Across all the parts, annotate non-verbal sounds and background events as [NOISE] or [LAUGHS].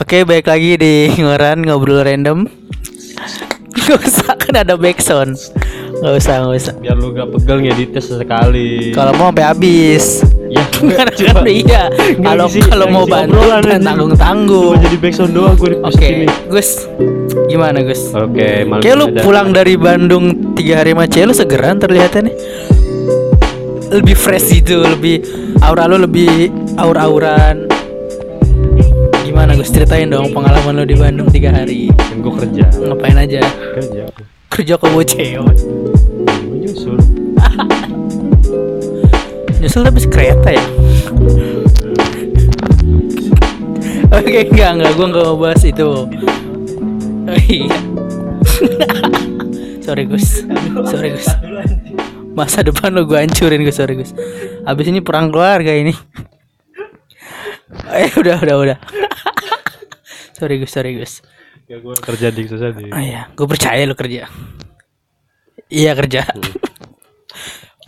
Oke, baik lagi di ngoran ngobrol random. Gak usah kan ada backsound. Gak usah, gak usah. biar lu gak pegel ngeditnya sesekali Kalau mau sampai habis. ya Kan iya. Kalau kalau mau bantu tanggung tanggung. Cuma jadi backsound doang gue di Oke, ini Gus. Gimana Gus? oke malam Kayak lu ada- pulang dari Bandung tiga hari macet lu segeran terlihatnya nih. Lebih fresh gitu, lebih aura lu lebih aur-auran. Gimana Gus ceritain dong pengalaman lu di Bandung tiga hari. kan gue kerja Ngapain aja? kerja Kerja ke gue nyusul [LAUGHS] Nyusul tapi kereta ya. [LAUGHS] Oke enggak enggak gue enggak mau bahas itu. Oh, iya. [LAUGHS] sorry Gus, sorry Gus. Masa depan lo gue hancurin Gus, sorry Gus. Habis ini perang keluarga ini. Eh udah udah udah. Sorry Gus, sorry Gus. ya gue kerja di susah di Oh iya, gue percaya lo kerja. Iya kerja. [LAUGHS]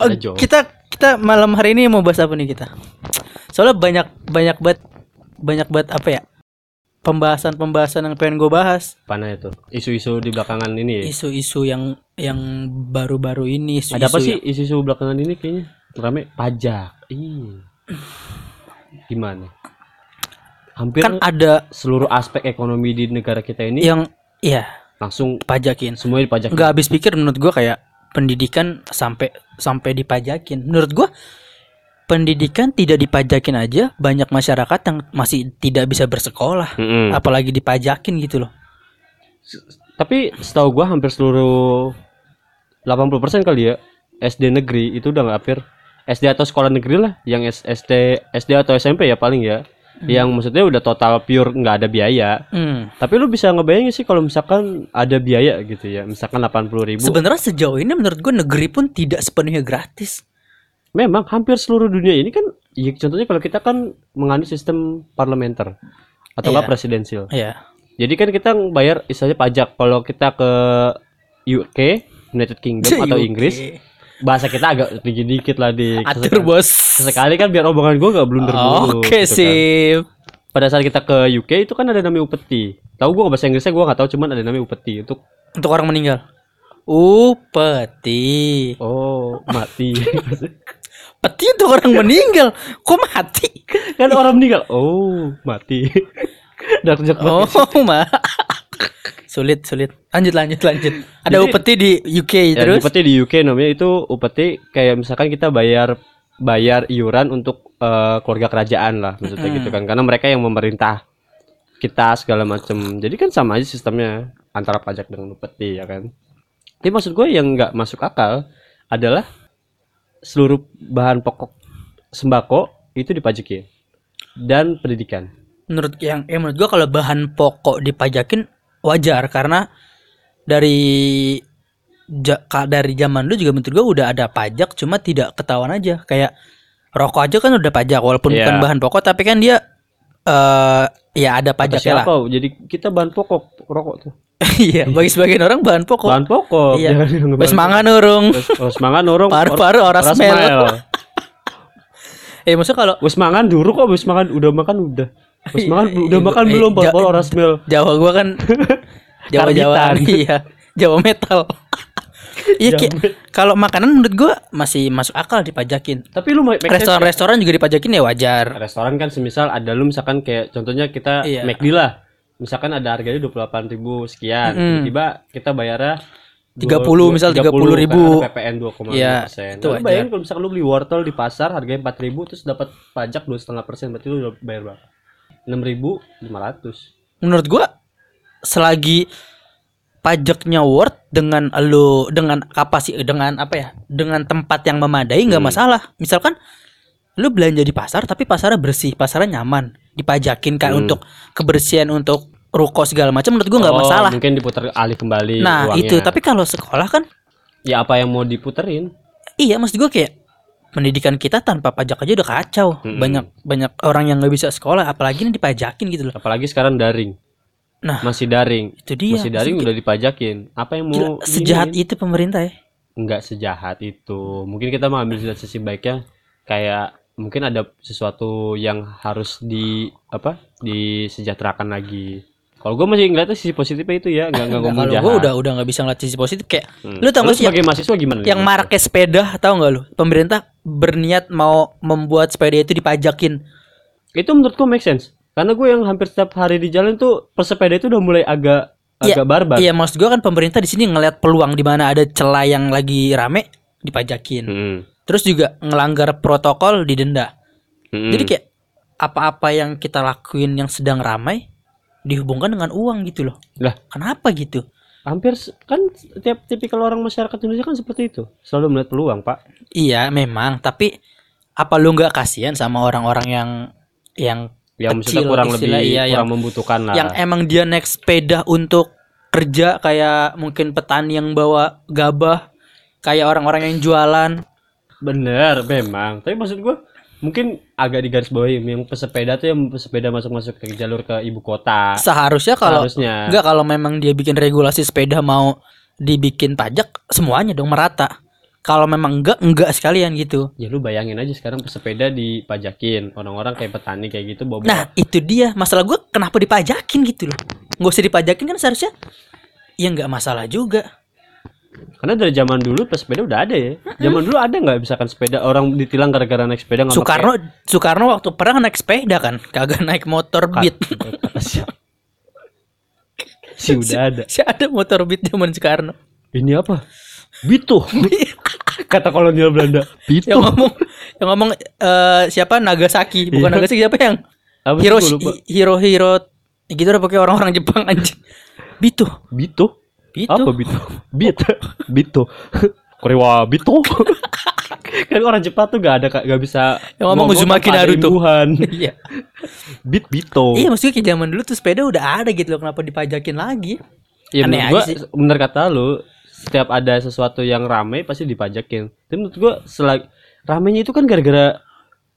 Oh, kita kita malam hari ini mau bahas apa nih kita? Soalnya banyak banyak banget banyak banget apa ya? Pembahasan-pembahasan yang pengen gue bahas. Mana itu isu-isu di belakangan ini ya Isu-isu yang yang baru-baru ini. Isu-isu ada apa sih yang- isu-isu belakangan ini kayaknya rame pajak iya gimana hampir Kan ada seluruh aspek ekonomi di negara kita ini yang iya langsung pajakin. semuanya dipajak Nggak habis pikir menurut gue kayak pendidikan sampai sampai dipajakin. Menurut gue pendidikan tidak dipajakin aja banyak masyarakat yang masih tidak bisa bersekolah. Mm-mm. apalagi dipajakin gitu loh Tapi setahu gua hampir seluruh 80% kali ya SD negeri itu udah nggak hampir SD atau sekolah negeri lah yang SD SD atau SMP ya paling ya. Yang maksudnya udah total pure nggak ada biaya. hmm. Tapi lu bisa ngebayangin sih kalau misalkan ada biaya gitu ya. Misalkan 80.000 ribu. sebenarnya sejauh ini menurut gue negeri pun tidak sepenuhnya gratis Memang hampir seluruh dunia ini kan ya contohnya kalau kita kan menganut sistem parlementer atau Iya. presidensial. ya Jadi kan kita bayar istilahnya pajak kalau kita ke UK, United Kingdom atau UK. Inggris, bahasa kita agak tinggi dikit lah di atur bos Sekali kan biar omongan gue gak blunder dulu. oke gitu kan. sip Pada saat kita ke UK itu kan ada namanya upeti. Tahu gue bahasa Inggrisnya gue gak tahu cuman ada namanya upeti untuk untuk orang meninggal upeti oh mati. [LAUGHS] peti untuk orang meninggal kok mati kan orang meninggal. Oh mati. [LAUGHS] Dark joke oh ma sulit sulit. Lanjut lanjut lanjut. [LAUGHS] Ada Jadi- upeti di UK Ya, terus? Upeti di UK namanya itu upeti kayak misalkan kita bayar bayar iuran untuk eh, keluarga kerajaan lah maksudnya Mm. gitu kan. Karena mereka yang memerintah kita segala macam jadi kan sama aja sistemnya antara pajak dengan upeti ya kan. Tapi maksud gue yang nggak masuk akal adalah seluruh bahan pokok sembako itu dipajakin dan pendidikan. Menurut yang ya menurut gua kalau bahan pokok dipajakin wajar karena dari ja- dari zaman dulu juga menurut gua udah ada pajak cuma tidak ketahuan aja. Kayak rokok aja kan udah pajak walaupun Iya. bukan bahan pokok tapi kan dia eh ya ada pajaknya lah. Jadi kita bahan pokok rokok tuh. [LAUGHS] Iya bagi sebagian orang bahan pokok. Bahan pokok. Iya. Bes bahan- mangan urung. Terus semangat orang Paru-paru orang smell. [LAUGHS] eh maksudnya kalau Wes mangan dulu kok, wes makan udah makan udah. Wes makan [LAUGHS] udah makan iya, belum baru orang smell. Jawa gua kan [LAUGHS] Jawa Jawa [LAUGHS] iya Jawa metal Iya Ki. kalau makanan menurut gua masih masuk akal dipajakin Tapi lu sense restoran-restoran juga dipajakin ya wajar restoran kan semisal ada lu misalkan kayak contohnya kita Iya. McD lah. Misalkan ada harganya 28.000 sekian, Mm-mm. tiba-tiba kita bayarnya 30 misal 30.000. karena PPN 2,5 Iya, persen. itu bayangin kalau misalkan lu beli wortel di pasar harganya 4.000 terus dapat pajak 2,5 persen, berarti lu udah bayar berapa? 6.500. menurut gua selagi pajaknya worth dengan lu dengan kapasitas dengan apa ya dengan tempat yang memadai nggak Hmm. masalah misalkan lu belanja di pasar tapi pasarnya bersih pasarnya nyaman dipajakin kan Hmm. untuk kebersihan untuk ruko segala macam menurut gua nggak Oh, masalah Mungkin diputar alih kembali nah uangnya. itu tapi kalau sekolah kan ya apa yang mau diputerin? iya maksud gua kayak pendidikan kita tanpa pajak aja udah kacau Mm-mm. banyak banyak orang yang nggak bisa sekolah apalagi ini dipajakin gitu loh Apalagi sekarang daring. Nah, masih daring. itu dia masih daring Maksudnya udah dipajakin. Apa yang gila, mau sejahat diiniin? itu pemerintah ya Enggak sejahat itu. Mungkin kita mau ambil dari sisi baiknya kayak mungkin ada sesuatu yang harus di apa disejahterakan lagi kalau gue masih ngeliatnya sisi positifnya itu ya nggak nggak Nah, ngomong kalau jahat gue udah udah nggak bisa ngeliat sisi positif kayak Hmm. lu tau gak sih yang, sebagai mahasiswa gimana yang maraknya sepeda tahu nggak lu pemerintah berniat mau membuat sepeda itu dipajakin itu menurut gue make sense karena gue yang hampir setiap hari di jalan tuh pesepeda itu udah mulai agak Iya, agak barbar Iya maksud gue kan pemerintah di sini ngeliat peluang di mana ada celah yang lagi rame dipajakin. Hmm. Terus juga ngelanggar protokol didenda. Hmm. Jadi kayak apa-apa yang kita lakuin yang sedang ramai dihubungkan dengan uang gitu loh. Lah. Kenapa gitu? hampir kan tiap tipikal orang masyarakat Indonesia kan seperti itu selalu melihat peluang pak Iya memang, tapi apa lu nggak kasihan sama orang-orang yang yang yang Kecil kurang istilah, lebih iya, kurang membutuhkan lah yang emang dia naik sepeda untuk kerja kayak mungkin petani yang bawa gabah, kayak orang-orang yang jualan. bener memang tapi maksud gue mungkin agak digaris bawahi yang pesepeda tuh yang pesepeda masuk-masuk ke jalur ke ibu kota Seharusnya kalau harusnya Enggak kalau memang dia bikin regulasi sepeda mau dibikin pajak semuanya dong merata. Kalau memang enggak enggak sekalian gitu. ya lu bayangin aja sekarang pesepeda dipajakin orang-orang kayak petani kayak gitu bawa Nah, itu dia masalah gue kenapa dipajakin gitu loh. Nggak usah dipajakin kan seharusnya ya enggak masalah juga. Karena dari zaman dulu pesepeda udah ada ya. Zaman dulu ada nggak misalkan sepeda orang ditilang gara-gara naik sepeda nggak Soekarno Soekarno waktu perang naik sepeda kan, kagak naik motor pakai- beat. [LAUGHS] siapa sih udah ada. Si ada motor beat zaman Soekarno. ini apa? Bito [LAUGHS] kata kolonial Belanda. Bito yang ngomong yang ngomong eh, siapa? Nagasaki, bukan Iya. Nagasaki siapa yang? Apa Hiroshi. Hiro Hiro gitu udah pakai orang-orang Jepang anjing. [LAUGHS] Bito. Bito Bito. apa Bito Bit Bito Korewa Bito [LAUGHS] kan orang Jepang tuh gak ada gak bisa Yang ngomong Uzumaki Naruto. [LAUGHS] Iya. Bit Bito Iya maksudnya kayak zaman dulu tuh sepeda udah ada gitu loh kenapa dipajakin lagi? Ya Aneh gua sih. bener kata lu setiap ada sesuatu yang ramai pasti dipajakin. Tapi menurut gua selagi ramainya itu kan gara-gara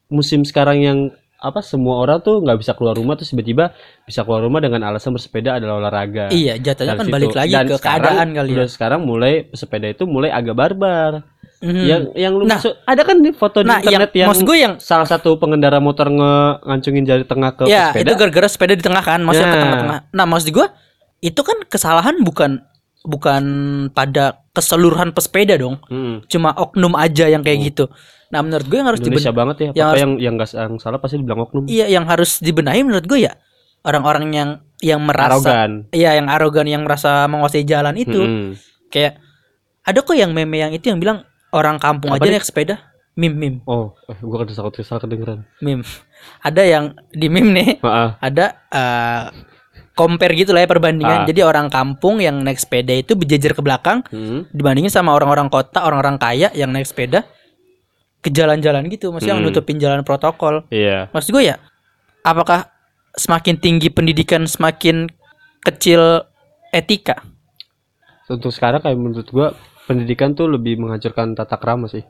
musim sekarang yang apa semua orang tuh nggak bisa keluar rumah terus tiba-tiba bisa keluar rumah dengan alasan bersepeda adalah olahraga. Iya jatuhnya kan situ. balik lagi Dan ke sekarang, keadaan kali ya. Sekarang mulai sepeda itu mulai agak barbar. Mhm. Yang yang lu Nah. maksud ada kan nih foto di Nah yang, internet yang, gue yang salah satu pengendara motor nge ngancungin jari tengah ke ya sepeda. itu gara-gara sepeda di tengah kan, maksudnya ke Nah. tengah-tengah. Nah maksud gue itu kan kesalahan bukan bukan pada keseluruhan pesepeda dong, Hmm. cuma oknum aja yang kayak gitu. Nah menurut gue yang harus Indonesia diben- banget ya. yang harus- yang yang nggak yang salah pasti dibilang oknum. iya yang harus dibenahi menurut gue ya orang-orang yang yang merasa Arogan. iya yang arogan yang merasa menguasai jalan itu. Mm-mm. kayak ada kok yang meme yang itu yang bilang orang kampung Apa aja nih? naik sepeda mim mim Oh, eh, gua kan takut salah kedengeran. mim [LAUGHS] ada yang di mim nih Maaf. ada eh, compare gitu lah ya perbandingan Ah. jadi orang kampung yang naik sepeda itu berjejer ke belakang Hmm. dibandingin sama orang-orang kota orang-orang kaya yang naik sepeda ke jalan-jalan gitu maksudnya Hmm. nutupin jalan protokol Iya. maksud gue ya apakah semakin tinggi pendidikan semakin kecil etika Untuk sekarang kayak menurut gua pendidikan tuh lebih menghancurkan tata krama sih.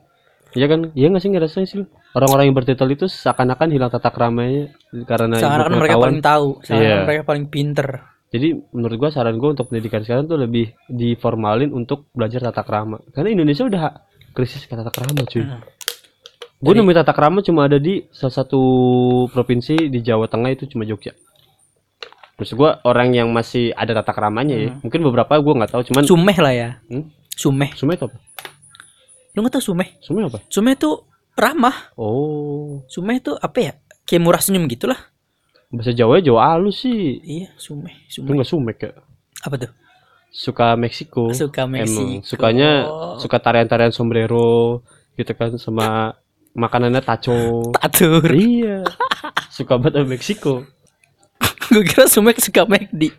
Iya kan? Iya nggak sih ngerasain sih? Orang-orang yang bertitel itu seakan-akan hilang tata kramanya karena seakan-akan mereka pengetahuan. paling tahu seakan-akan Iya. mereka paling pinter Jadi menurut gua saran gua untuk pendidikan sekarang tuh lebih diformalin untuk belajar tata krama. Karena Indonesia udah krisis ke tata krama cuy. Hmm. Gue nemu tata krama cuma ada di salah satu provinsi di Jawa Tengah itu cuma Jogja. Maksud gua orang yang masih ada tata kramanya ya. Mungkin beberapa gua nggak tahu cuman Sumeh lah ya. Hmm? Sumeh. Sumeh itu apa? Lu nggak tahu Sumeh? Sumeh apa? Sumeh tuh ramah. Oh, Sumeh tuh apa ya? Kayak murah senyum gitu lah. bahasa Jawa Jawa halus sih. Iya, Sumeh. Itu Sumeh. nggak sumek ya. Apa tuh? Suka Meksiko. Suka Meksiko. Emang sukanya suka tarian-tarian sombrero gitu kan sama makanannya taco. Tatur. iya. Suka banget sama Meksiko. [LAUGHS] Gue kira Sumeh suka McD.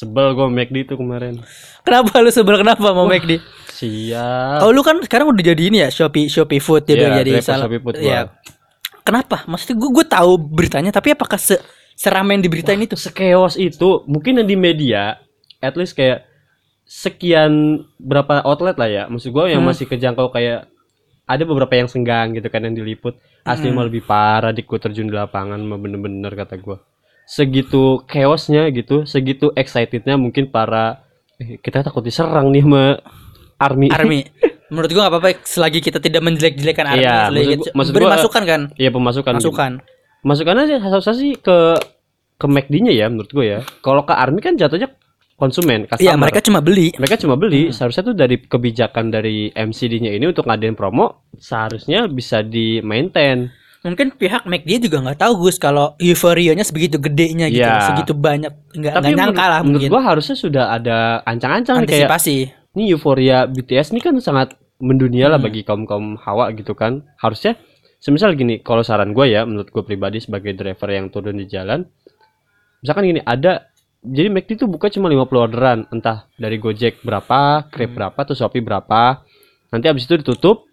Sebel gue McD itu kemarin. kenapa lu sebel kenapa mau McD? Siap. Oh lu kan sekarang udah jadi ini ya Shopee Shopee Food Iya, udah jadi driver salah. Shopee Food Iya. Kenapa? Maksudnya gue gue tahu beritanya tapi apakah se seramai yang diberitain itu? Sekeos itu mungkin yang di media at least kayak sekian berapa outlet lah ya. Maksud gue yang Hmm. masih kejangkau kayak ada beberapa yang senggang gitu kan yang diliput. Asli Hmm. mah lebih parah di terjun di lapangan bener-bener kata gue. Segitu chaosnya gitu, segitu excitednya mungkin para eh, kita takut diserang nih sama army. Army. [LAUGHS] menurut gua nggak apa-apa selagi kita tidak menjelek-jelekan army Iya, maksud gua- maksud beri gua- masukan kan Iya pemasukan. masukan Masukannya sih harusnya sih ke ke McD-nya ya menurut gue ya. Kalau ke Army kan jatuhnya konsumen, customer. iya mereka cuma beli mereka cuma beli seharusnya tuh dari kebijakan dari MCD-nya ini untuk ngadain promo seharusnya bisa di maintain mungkin pihak McD juga nggak tahu Gus kalau euforianya sebegitu gedenya gitu Iya. segitu banyak nggak nggak nyangka menurut, lah menurut mungkin gua harusnya sudah ada ancang-ancang nih kayak antisipasi ini euforia BTS ini kan sangat mendunia lah Hmm. bagi kaum kaum hawa gitu kan harusnya semisal gini kalau saran gue ya menurut gue pribadi sebagai driver yang turun di jalan misalkan gini ada jadi McD itu buka cuma 50 orderan entah dari Gojek berapa Grab Hmm. berapa tuh Shopee berapa nanti habis itu ditutup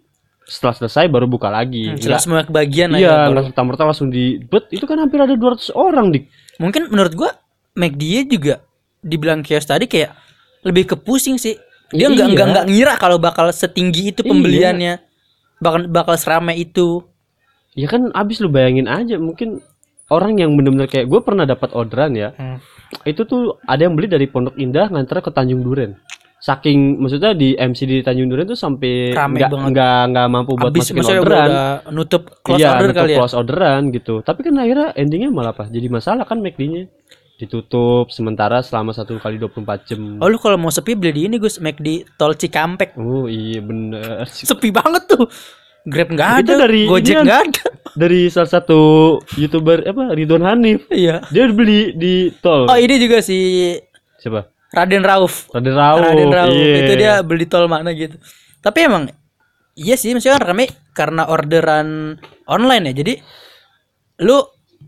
setelah selesai baru buka lagi. Hmm, Nggak- jelas semua kebagian lah ya, iya nggak serta-merta langsung di bet itu kan hampir ada 200 orang di mungkin menurut gua McD juga dibilang chaos tadi kayak lebih ke pusing sih. Dia nggak Iya. nggak nggak ngira kalau bakal setinggi itu Iya. pembeliannya. Bakal bakal seramai itu. Ya kan abis lu bayangin aja mungkin orang yang bener-bener kayak gue pernah dapat orderan ya. Hmm. itu tuh ada yang beli dari Pondok Indah nganter ke Tanjung Duren saking maksudnya di MCD Tanjung Duren tuh sampai nggak nggak nggak mampu buat habis masukin orderan. udah nutup close iya order nutup kali ya? close orderan gitu. Tapi kan akhirnya endingnya malah apa? Jadi masalah kan McD-nya ditutup sementara selama satu kali 24 jam. Oh lu kalau mau sepi beli di ini Gus McD tol Cikampek. Oh iya bener. [LAUGHS] Sepi banget tuh. Grab nggak Itu ada dari Gojek nggak ada. dari salah satu youtuber apa Ridwan Hanif. Iya. Dia beli di tol. Oh ini juga si siapa Raden Rauf. Raden Rauf Raden Rauf. iya. itu dia beli tol mana gitu. Tapi emang iya sih maksudnya kan rame karena orderan online ya. Jadi lu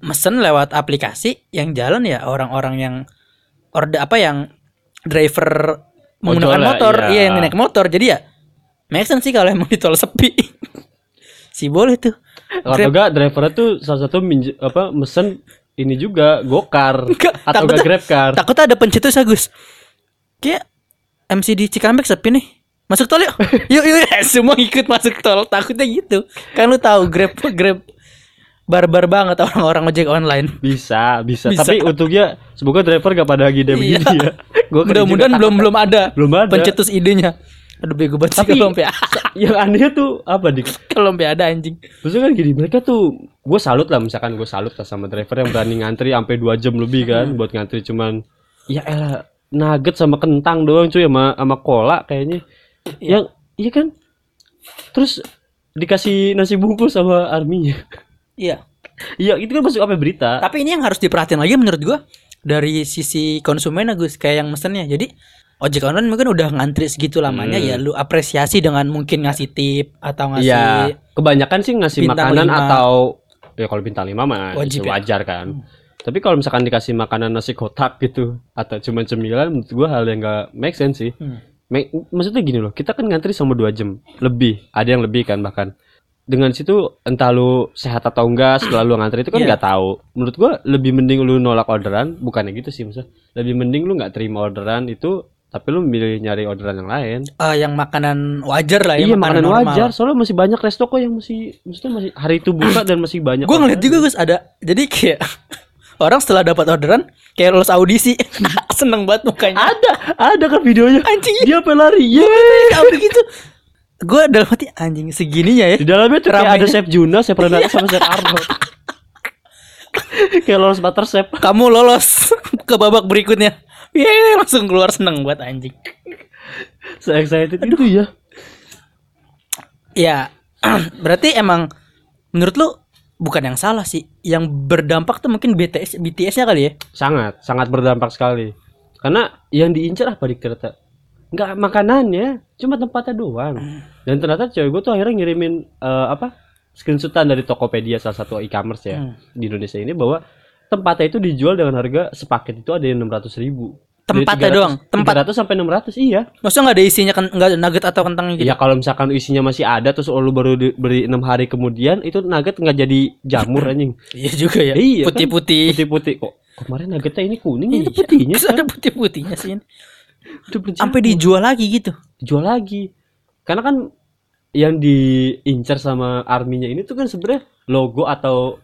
mesen lewat aplikasi yang jalan ya orang-orang yang order apa yang driver menggunakan motor. iya. iya yang naik motor. Jadi ya make sense sih kalau emang di tol sepi. [LAUGHS] Si boleh tuh. Kalau enggak drivernya tuh salah satu minj- apa mesen ini juga gokar atau takutnya- grab car. takutnya ada pencetus Agus kayak MC di Cikampek sepi nih masuk tol [LAUGHS] yuk yuk yuk semua ikut masuk tol takutnya gitu kan lu tahu grab grab barbar banget orang-orang ojek online Bisa, bisa, Bisa. Tapi untungnya semoga driver gak pada gede begini Iya. ya. Gua mudah-mudahan belum belum ada Belum ada. pencetus idenya aduh bego banget sih kalau sampai Yang aneh tuh apa dik? kalau ada anjing Maksudnya kan gini, mereka tuh gue salut lah misalkan gue salut lah sama driver yang berani ngantri sampai 2 jam lebih kan buat ngantri cuman ya elah nugget sama kentang doang cuy sama sama cola kayaknya. Yang iya kan? Terus dikasih nasi bungkus sama arminya. iya Iya, itu kan masuk apa berita? tapi ini yang harus diperhatiin lagi menurut gua dari sisi konsumen Agus kayak yang mesennya jadi ojek online mungkin udah ngantri segitu lamanya Hmm. ya lu apresiasi dengan mungkin ngasih tip atau ngasih Iya, kebanyakan sih ngasih makanan lima. atau ya kalau bintang lima mah Wajib wajib ya? wajar kan. Tapi kalau misalkan dikasih makanan nasi kotak gitu atau cuma cemilan menurut gua hal yang gak make sense sih. Hmm. Make- maksudnya gini loh, kita kan ngantri sama dua jam lebih, ada yang lebih kan bahkan. Dengan situ entah lu sehat atau enggak setelah lu ngantri itu kan Iya. nggak tahu. Menurut gua lebih mending lu nolak orderan, bukannya gitu sih maksudnya. Lebih mending lu nggak terima orderan itu tapi lu milih nyari orderan yang lain. Eh, yang makanan wajar lah ya iya makanan normal. wajar. Soalnya masih banyak resto kok yang masih maksudnya masih hari itu buka dan masih banyak gue ngeliat juga Gus ada. Jadi kayak [LAUGHS] orang setelah dapat orderan kayak lolos audisi. [LAUGHS] Seneng banget mukanya. Ada ada kan videonya. Anjing. Dia apa lari. Ya tahu begitu gue dalam hati anjing segininya ya. Di dalamnya tuh kayak ada chef Juna chef Renata Iya. sama chef Arnold. [LAUGHS] Kayak lolos butter chef. Kamu lolos ke babak berikutnya Yeay, langsung keluar seneng buat anjing. Se excited itu ya. Ya [CLEARS THROAT] berarti emang menurut lu bukan yang salah sih. Yang berdampak tuh mungkin BTS BTS-nya kali ya? Sangat sangat berdampak sekali. Karena yang diincar apa di ternyata nggak makanannya cuma tempatnya doang. Dan ternyata cewek gue tuh akhirnya ngirimin eh, apa screenshotan dari Tokopedia salah satu e-commerce ya Hmm. di Indonesia ini bahwa tempatnya itu dijual dengan harga sepaket itu ada yang enam ratus ribu. Tempatnya 300 doang? Tempat- 300 sampai 600 iya. Maksudnya nggak ada isinya kan nggak nugget atau kentangnya gitu? Ya kalau misalkan isinya masih ada terus lu baru beri enam hari kemudian itu nugget nggak jadi jamur [LAUGHS] anjing. Iya juga ya Iya, kan? putih-putih. Putih-putih. Kok kemarin nuggetnya ini kuning ini Iya, putihnya terus ada putih-putihnya sih ini. Udah berjamur. sampai dijual lagi gitu. Jual lagi. Karena kan yang diincar sama arminya ini tuh kan sebenarnya logo atau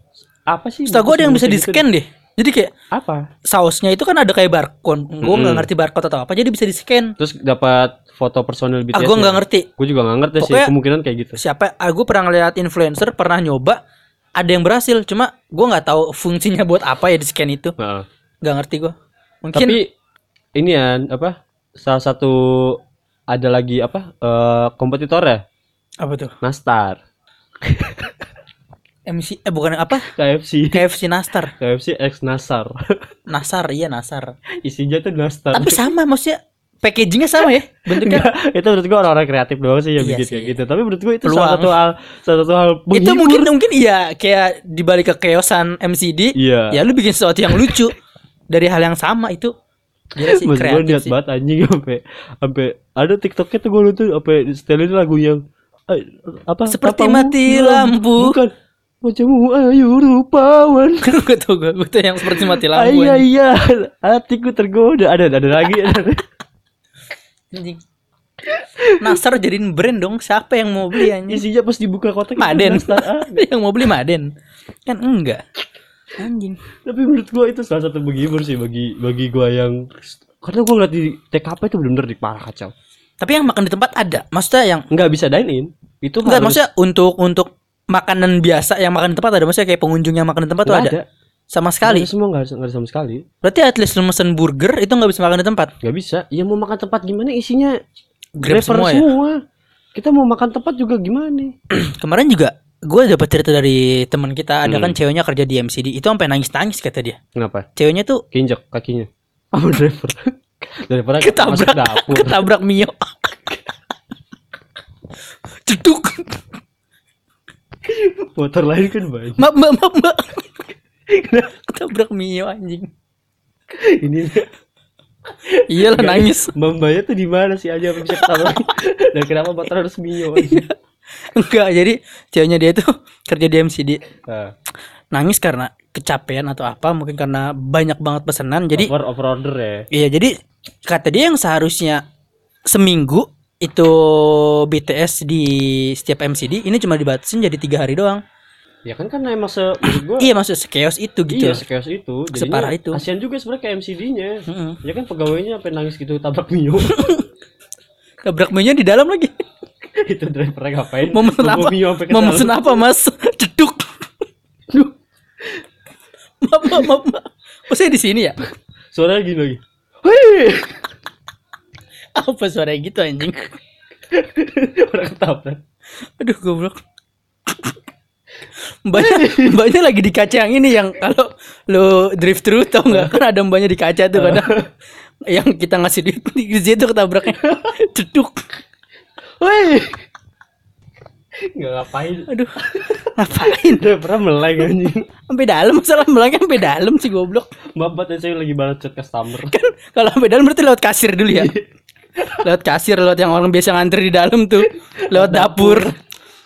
apa sih Setahu gue ada yang bisa di Gitu. scan deh Jadi kayak Apa? sausnya itu kan ada kayak barcode. Gue nggak ngerti barcode atau apa. Jadi bisa di scan. Terus dapat foto personil BTS. Ah, gue nggak ngerti. Gue juga nggak ngerti sih. Pokoknya- Kemungkinan kayak gitu. Siapa? Ah, gue pernah ngeliat influencer pernah nyoba. Ada yang berhasil. Cuma gue nggak tahu fungsinya buat apa ya di scan itu. Nggak ngerti gue. Mungkin Tapi ini ya apa? Salah satu ada lagi apa? eh kompetitor ya? apa tuh? Nastar, MC eh bukan apa? KFC, KFC Nastar. KFC X Nasar. [LAUGHS] Nasar iya Nasar. Isinya tuh Nastar. Tapi sama maksudnya packagingnya sama ya bentuknya. Enggak, itu menurut gua orang-orang kreatif doang sih yang Iya bikin sih. kayak gitu. Tapi menurut gua itu Peluang. salah satu hal salah satu hal itu menghibur. mungkin mungkin iya kayak dibalik kekeosan MCD. Iya. Ya lu bikin sesuatu yang lucu dari hal yang sama itu. Gila sih Mas kreatif niat banget anjing sampai sampai ada TikToknya tuh gue nonton sampai setelin lagu yang eh, apa Seperti tapamu mati hilang. lampu. bukan wajahmu ayu rupawan. [LAUGHS] Gue tau gue, gue tuh yang seperti mati lampu iya iya. Hatiku tergoda. Ada ada lagi Anjing. Nasar jadiin brand dong. Siapa yang mau beli anjing? Isinya pas dibuka kotak Maden. [LAUGHS] yang mau beli Maden. Kan enggak. Anjing. Tapi menurut gue itu salah satu menghibur sih bagi bagi gue yang karena gue ngeliat di TKP itu bener-bener di parah kacau. Tapi yang makan di tempat ada. Maksudnya yang nggak bisa dine in itu enggak harus- maksudnya untuk untuk makanan biasa yang makan di tempat ada? Maksudnya kayak pengunjung yang makan di tempat tuh nggak ada, sama sekali? Nggak ada semua nggak ada, nggak ada sama sekali. Berarti at least lu mesen burger itu nggak bisa makan di tempat? Nggak bisa. Ya mau makan tempat gimana? Isinya Grab Driver semua ya? kita mau makan tempat juga gimana? [CLEARS THROAT] Kemarin juga gue dapat cerita dari teman kita. Ada Hmm. kan ceweknya kerja di MCD itu sampai nangis nangis kata dia. Kenapa? Ceweknya tuh keinjak kakinya. Sama driver [LAUGHS] daripada masuk ketabrak dapur. Ketabrak Mio. [LAUGHS] Ceduk motor lain kan banyak. Mbak mbak mbak mbak. Ketabrak Mio anjing. Ini iyalah nangis. Mbaknya tuh di mana sih? Aja bisa ketabrak dan kenapa motor harus mio Iya. enggak jadi ceweknya dia tuh kerja di MCD nah, nangis karena kecapean atau apa mungkin karena banyak banget pesanan. Jadi over over order ya. Iya jadi kata dia yang seharusnya seminggu itu BTS di setiap MCD ini cuma dibatasin jadi tiga hari doang. Ya kan karena emang se [COUGHS] gua iya maksud chaos itu gitu. Iya sekeos itu. Jadinya Separah itu. kasihan juga sebenarnya kayak MCD-nya Mm-mm. ya kan pegawainya sampai nangis gitu tabrak mio. [LAUGHS] Tabrak Mio di dalam lagi. [LAUGHS] Itu drivernya ngapain? Mau mesen apa? Ke mau mesen apa mas? [LAUGHS] Ceduk. Maaf maaf maaf maaf. Di sini ya? Suaranya gini lagi. Hei! Apa suara gitu anjing? [LAUGHS] Orang ketabrak aduh goblok. Mbaknya mbaknya lagi di kaca yang ini yang kalau lo drift thru tau nggak? Kan ada mbaknya di kaca tuh kadang [LAUGHS] yang kita ngasih duit di situ ketabraknya. Ceduk. Woi. Nggak ngapain. aduh ngapain? Udah pernah meleng anjing. sampai dalam masalah melangnya sampai dalam sih goblok. Bapak dan saya lagi balas chat customer. kan kalau sampai dalam berarti lewat kasir dulu ya lewat kasir lewat yang orang biasa ngantri di dalam tuh. Lewat dapur.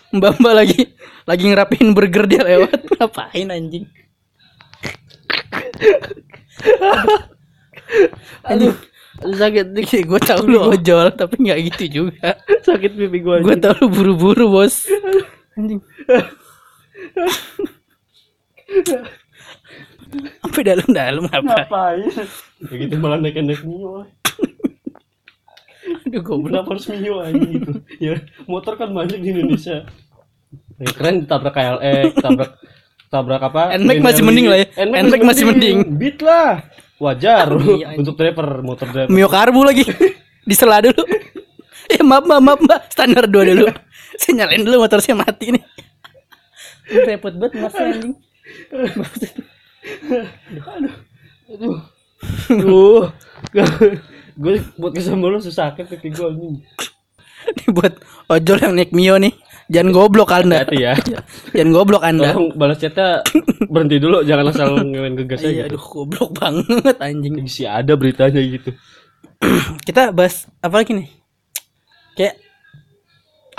mbak mbak lagi lagi ngerapiin burger dia lewat. [LAUGHS] Ngapain anjing? Anjing Sakit dikit. gue tau lu ojol tapi nggak gitu juga. [LAUGHS] Sakit pipi gue anjing. tau lu buru-buru bos. Anjing. Sampai dalam-dalam ngapain? Ngapain? Ya gitu malah naik-naik mio. Aduh goblok Kenapa harus mio anjing gitu? Ya motor kan banyak di Indonesia. Ya, keren ditabrak KLX, tabrak tabrak apa? [LAUGHS] NMAX masih mending lah ya. NMAX masih mending. Beat lah. Wajar Iya, untuk driver motor driver. Mio karbu lagi [LAUGHS] disela dulu [LAUGHS] eh maaf maaf maaf mbak standar dua dulu saya nyalain dulu motor saya mati nih repot banget mas anjing Aduh. Aduh. Gue buat kesambal lu susah sakit pipi gue anjing. [LAUGHS] ini buat ojol yang naik Mio nih jangan goblok anda Hati ya. [LAUGHS] jangan goblok anda Tolong balas chatnya berhenti dulu, jangan asal ngewen gegas iya aja gitu. aduh goblok banget anjing Sih ada beritanya gitu. [CLEARS THROAT] kita bahas apa lagi nih kayak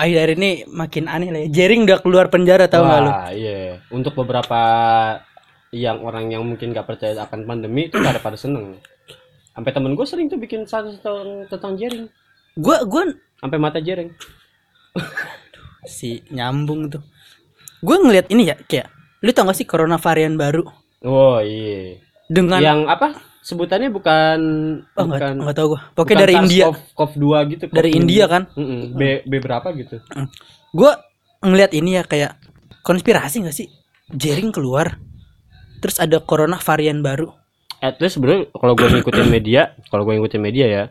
akhir-akhir ini makin aneh lah ya Jering udah keluar penjara tau nggak lu iya. Untuk beberapa yang orang yang mungkin gak percaya akan pandemi itu pada pada seneng. Sampai temen gue sering tuh bikin satu tentang, tentang jaring. gua gua Sampai mata jaring. si nyambung tuh. Gue ngeliat ini ya kayak lu tau gak sih corona varian baru? Oh iya. dengan yang apa? Sebutannya bukan oh, nggak bukan nggak tahu gua. pokoknya dari India. COV 2 gitu dari COV India kan? Mm-mm. B B berapa gitu? Gua ngelihat ini ya kayak konspirasi nggak sih? Jaring keluar terus ada corona varian baru at least sebenarnya kalau gue ngikutin [COUGHS] media kalau gue ngikutin media ya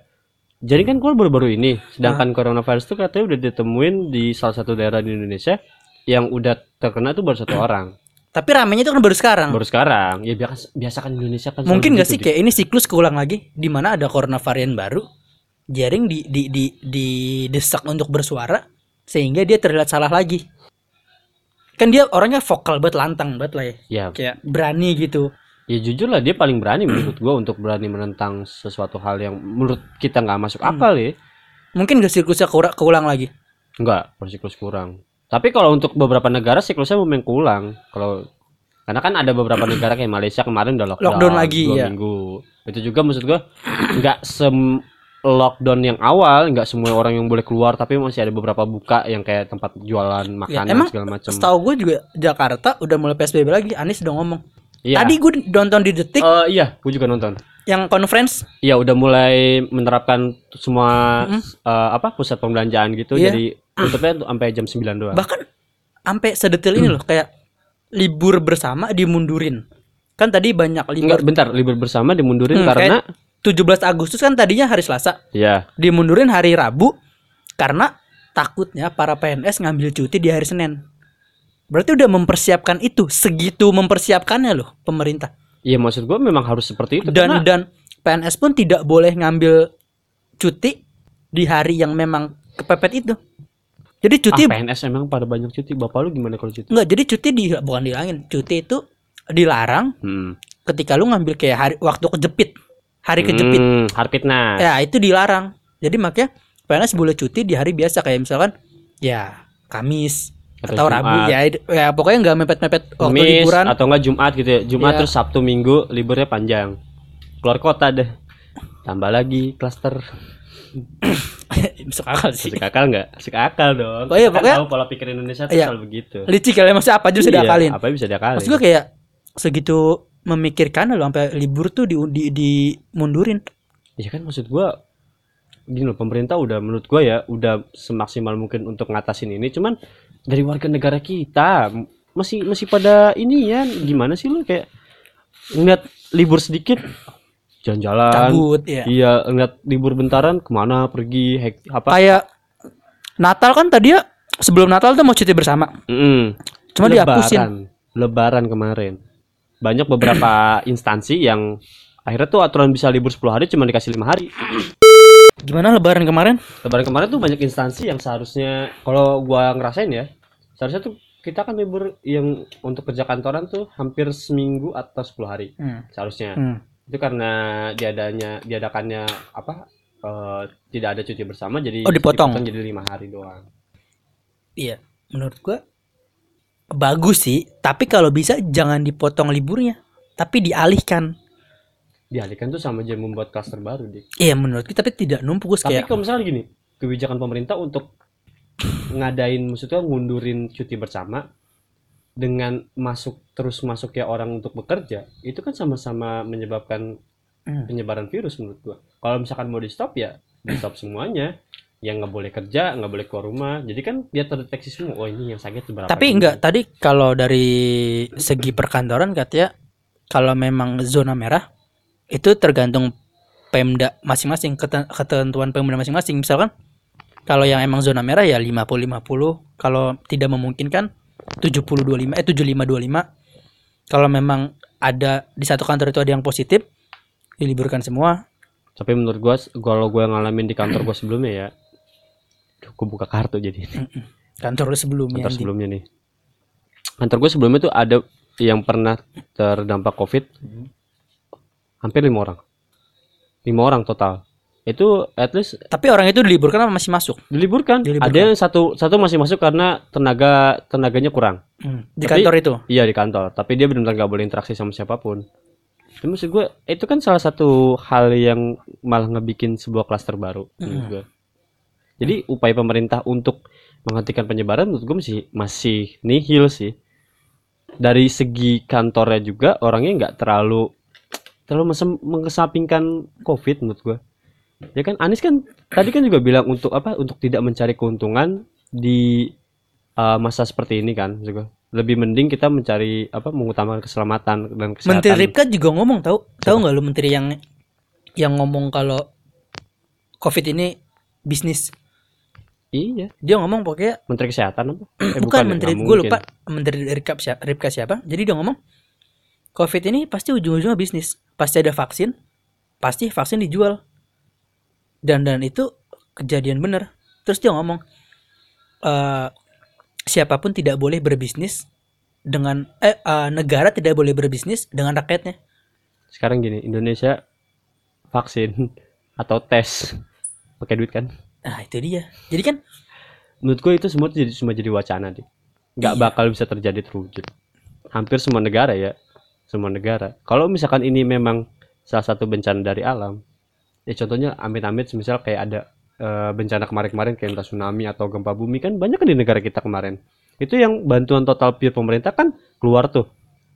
jadi kan keluar baru-baru ini. Sedangkan coronavirus itu katanya udah ditemuin di salah satu daerah di Indonesia yang udah terkena tuh baru satu [COUGHS] orang. Tapi ramenya itu kan baru sekarang. Baru sekarang. Ya biasa biasa kan Indonesia kan mungkin begitu, sih kayak ini siklus keulang lagi di mana ada corona varian baru jaring di di di didesak untuk bersuara sehingga dia terlihat salah lagi. Kan dia orangnya vokal banget lantang banget lah ya. Ya kayak berani gitu ya jujur lah dia paling berani [CLEARS THROAT] menurut gue untuk berani menentang sesuatu hal yang menurut kita nggak masuk Hmm. akal ya mungkin gak siklusnya keura- keulang lagi Enggak, siklus kurang. Tapi kalau untuk beberapa negara siklusnya memang kurang. Kalau karena kan ada beberapa [CLEARS THROAT] negara kayak Malaysia kemarin udah lockdown, Lockdown lagi, dua ya. minggu. Itu juga maksud gua nggak sem lockdown yang awal, nggak semua orang yang boleh keluar, tapi masih ada beberapa buka yang kayak tempat jualan makanan Ya, emang segala macam. setahu gue juga Jakarta udah mulai PSBB lagi Anies udah ngomong Iya. tadi gue nonton di detik Eh, iya, gue juga nonton. yang conference Iya, udah mulai menerapkan semua Mm-mm. eh, apa pusat pembelanjaan gitu, Iya. jadi tutupnya tuh sampai jam 9 doang. bahkan sampai sedetail ini loh kayak libur bersama dimundurin kan tadi banyak Enggak, libur bentar, libur bersama dimundurin Hmm, karena 17 Agustus kan tadinya hari Selasa ya dimundurin hari Rabu karena takutnya para PNS ngambil cuti di hari Senin. Berarti udah mempersiapkan itu, segitu mempersiapkannya loh pemerintah. Iya maksud gua memang harus seperti itu Dan karena dan PNS pun tidak boleh ngambil cuti di hari yang memang kepepet itu. Jadi cuti ah, PNS emang pada banyak cuti. Bapak lu gimana kalau cuti? enggak, jadi cuti di bukan dihilangin. Cuti itu dilarang Hmm. ketika lu ngambil kayak hari waktu kejepit. Hari kejepit. Hmm, Harpitnas. Ya, itu dilarang. Jadi makanya PNS boleh cuti di hari biasa kayak misalkan ya Kamis Atau atau, Rabu ya ya pokoknya nggak mepet-mepet waktu Kamis liburan. atau enggak Jumat gitu ya. Jumat Iya. terus Sabtu Minggu liburnya panjang. Keluar kota deh. Tambah lagi klaster. [COUGHS] Masuk akal sih. Asik akal enggak? Asik akal dong. Oh iya, Kan pokoknya- tahu pola pikir Indonesia tuh Iya. selalu begitu. Licik kali masih apa aja bisa Iya, diakalin. Apa bisa diakalin? Maksud gue kayak segitu memikirkan loh sampai libur tuh di, di, dimundurin. Iya kan maksud gua gini loh pemerintah udah menurut gua ya udah semaksimal mungkin untuk ngatasin ini cuman dari warga negara kita masih masih pada ini ya gimana sih lu kayak ngeliat libur sedikit jalan-jalan Cabut ya. iya ngeliat libur bentaran ke mana pergi hek, apa Kayak Natal kan tadi ya sebelum Natal tuh mau cuti bersama. Mm-mm. Cuma dihapusin. lebaran lebaran kemarin banyak beberapa [CLEARS THROAT] instansi yang akhirnya tuh aturan bisa libur 10 hari cuma dikasih lima hari [CLEARS THROAT] Gimana lebaran kemarin? Lebaran kemarin tuh banyak instansi yang seharusnya kalau gua ngerasain ya, seharusnya tuh kita kan libur yang untuk kerja kantoran tuh hampir seminggu atau 10 hari Hmm. seharusnya. Hmm. Itu karena diadanya diadakannya apa eh, tidak ada cuti bersama jadi Oh, dipotong. jadi lima hari doang. Iya, menurut gua bagus sih, tapi kalau bisa jangan dipotong liburnya, tapi dialihkan. Dialihkan tuh sama aja membuat klaster baru dik. Iya, menurut kita tapi tidak numpuk Tapi kayak kalau misalnya gini, kebijakan pemerintah untuk ngadain maksudnya ngundurin cuti bersama dengan masuk terus masuk ya orang untuk bekerja itu kan sama-sama menyebabkan Hmm. penyebaran virus menurut gua. Kalau misalkan mau di stop ya di stop semuanya. Yang nggak boleh kerja, nggak boleh keluar rumah. Jadi kan dia terdeteksi semua. Oh ini yang sakit berapa? Tapi enggak, tadi kalau dari segi perkantoran katanya kalau memang zona merah itu tergantung Pemda masing-masing, keten- ketentuan Pemda masing-masing. Misalkan kalau yang emang zona merah ya 50-50, kalau tidak memungkinkan 70-25 eh 75-25. Kalau memang ada di satu kantor itu ada yang positif, diliburkan semua. Tapi menurut gua kalau gua ngalamin di kantor gua sebelumnya ya, gua buka kartu jadi. Kantor lu sebelumnya. kantor sebelumnya nih. Kantor gue sebelumnya tuh ada yang pernah terdampak COVID, hampir lima orang, lima orang total. Itu at least Tapi orang itu diliburkan apa masih masuk? diliburkan. Diliburkan. Ada yang satu satu masih masuk karena tenaga tenaganya kurang. Hmm, Di Tapi- kantor itu. Iya di kantor, tapi dia benar-benar nggak boleh interaksi sama siapa pun. Tapi maksud gue itu kan salah satu hal yang malah ngebikin sebuah klaster baru gue. Jadi upaya pemerintah untuk menghentikan penyebaran menurut gue masih masih nihil sih. Dari segi kantornya juga orangnya nggak terlalu terlalu mengesampingkan covid menurut gua. Ya kan Anies kan tadi kan juga bilang untuk apa untuk tidak mencari keuntungan di uh, masa seperti ini kan gua. lebih mending kita mencari apa mengutamakan keselamatan dan kesehatan. Menteri Ripka juga ngomong tahu? Tahu nggak lu menteri yang yang ngomong kalau covid ini bisnis? Iya. Dia ngomong pokoknya menteri kesehatan apa? Eh, bukan, ya, menteri gue lupa menteri Ripka siapa, Ripka siapa? Jadi dia ngomong covid ini pasti ujung-ujungnya bisnis. Pasti ada vaksin pasti vaksin dijual. Dan dan itu kejadian bener terus dia ngomong eh siapa pun tidak boleh berbisnis dengan eh eh, negara tidak boleh berbisnis dengan rakyatnya. Sekarang gini Indonesia vaksin atau tes pakai duit kan? Nah itu dia. Jadi kan menurut gue itu semua jadi cuma jadi wacana deh nggak Iya. bakal bisa terjadi terwujud. Hampir semua negara ya semua negara. Kalau misalkan ini memang salah satu bencana dari alam ya contohnya amit-amit misal kayak ada eh, bencana kemarin-kemarin kayak entah tsunami atau gempa bumi kan banyak kan di negara kita kemarin. Itu yang bantuan total pure pemerintah kan keluar tuh.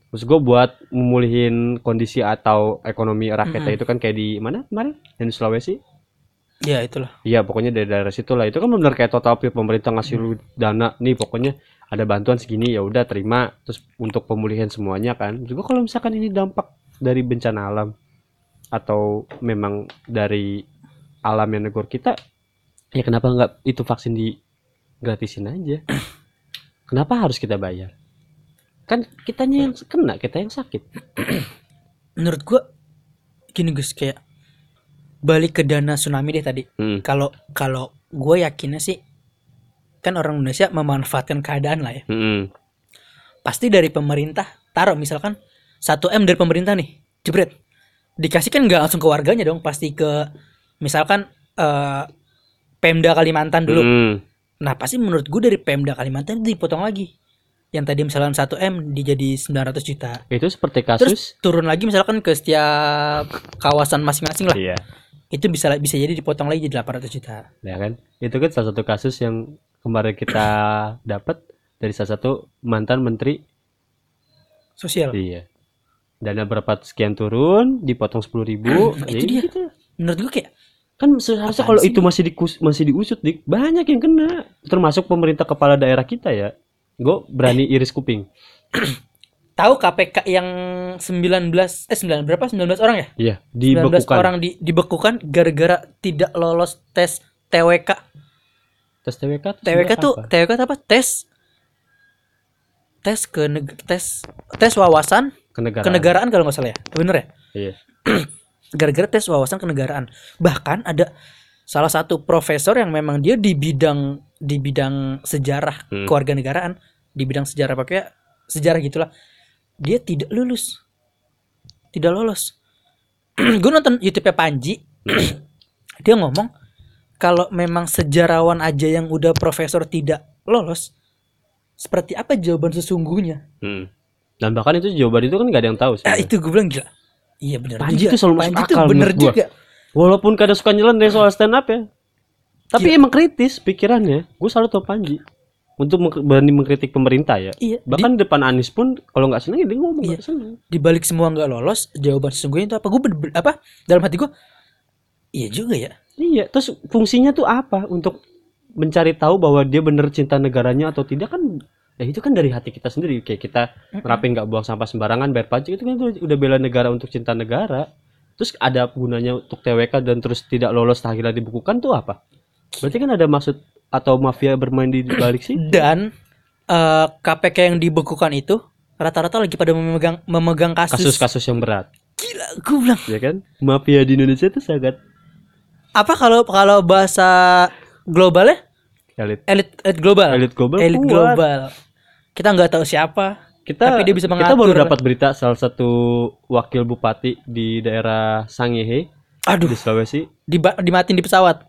Maksud gue buat memulihin kondisi atau ekonomi rakyatnya Mm-mm. itu kan kayak di mana kemarin? Yang di Sulawesi? Ya itulah. Iya pokoknya dari daerah situ lah. Itu kan benar kayak total pure pemerintah ngasih lu dana nih pokoknya ada bantuan segini ya udah terima. Terus untuk pemulihan semuanya kan. Juga kalau misalkan ini dampak dari bencana alam atau memang dari alam yang negor kita ya kenapa nggak itu vaksin di gratisin aja? [CLEARS THROAT] Kenapa harus kita bayar? Kan kitanya yang kena kita yang sakit. [CLEARS THROAT] Menurut gua gini Gus kayak balik ke dana tsunami deh tadi. Hmm. kalau kalau gue yakinnya sih kan orang Indonesia memanfaatkan keadaan lah ya. Mm-mm. pasti dari pemerintah taruh misalkan 1 m dari pemerintah nih jebret. Dikasih kan nggak langsung ke warganya dong pasti ke misalkan eh, Pemda Kalimantan dulu. Mm. nah pasti menurut gue dari Pemda Kalimantan itu dipotong lagi. Yang tadi misalkan 1 m dijadi 900 juta. Itu seperti terus kasus turun lagi misalkan ke setiap kawasan masing-masing lah. Iya itu bisa bisa jadi dipotong lagi jadi 800 juta. Ya kan? Itu kan salah satu kasus yang kemarin kita [COUGHS] dapat dari salah satu mantan menteri. Sosial. Iya. Dana berapa sekian turun dipotong sepuluh ribu. Ya itu dia. gitu. menurut gue kayak kan seharusnya kalau sih? itu masih dikus masih diusut dik banyak yang kena. Termasuk pemerintah kepala daerah kita ya. Gue berani [COUGHS] iris kuping tahu KPK yang 19 eh 9 berapa? 19 orang ya? Iya 19 dibekukan orang di, dibekukan gara-gara tidak lolos tes TWK tes TWK TWK tuh apa? TWK apa? Tes tes ke tes tes wawasan kenegaraan. kenegaraan kalau nggak salah ya. Bener ya? Iya. [CLEARS THROAT] Gara-gara tes wawasan kenegaraan. Bahkan ada salah satu profesor yang memang dia di bidang di bidang sejarah Hmm. kewarganegaraan di bidang sejarah pakai sejarah gitulah dia tidak lulus tidak lolos [CLEARS THROAT] gue nonton YouTube Panji [CLEARS THROAT] dia ngomong kalau memang sejarawan aja yang udah profesor tidak lolos seperti apa jawaban sesungguhnya Hmm. dan bahkan itu jawaban itu kan nggak ada yang tahu ah, sebenarnya. itu gue bilang gila iya bener Panji juga. tuh selalu Panji akal bener juga Walaupun kadang suka nyeleneh soal stand up ya. Tapi emang kritis pikirannya. Gue selalu tau Panji. Untuk berani mengkritik pemerintah ya. iya di- Bahkan depan Anies pun kalau nggak seneng ya dia ngomong Iya. seneng. di balik semua nggak lolos jawaban sesungguhnya itu apa gue apa dalam hati gue iya juga ya Iya. Terus fungsinya tuh apa? Untuk mencari tahu bahwa dia bener cinta negaranya atau tidak kan ya itu kan dari hati kita sendiri kayak kita nerapin nggak buang sampah sembarangan bayar pajak itu kan udah bela negara untuk cinta negara terus ada gunanya untuk TWK dan terus tidak lolos akhirnya dibukukan tuh apa berarti kan ada maksud atau mafia bermain di balik sih dan eh, KPK yang dibekukan itu rata-rata lagi pada memegang memegang kasus, kasus-kasus yang berat. Gila gue bilang. Ya kan? Mafia di Indonesia itu sangat apa kalau kalau bahasa globalnya? Elit. Elit elit global. Elit global elit kuat. global. Kita nggak tahu siapa. Kita Tapi dia bisa kita baru mengatur. dapat berita salah satu wakil bupati di daerah Sangihe aduh. di Sulawesi. Diba- dimatiin di pesawat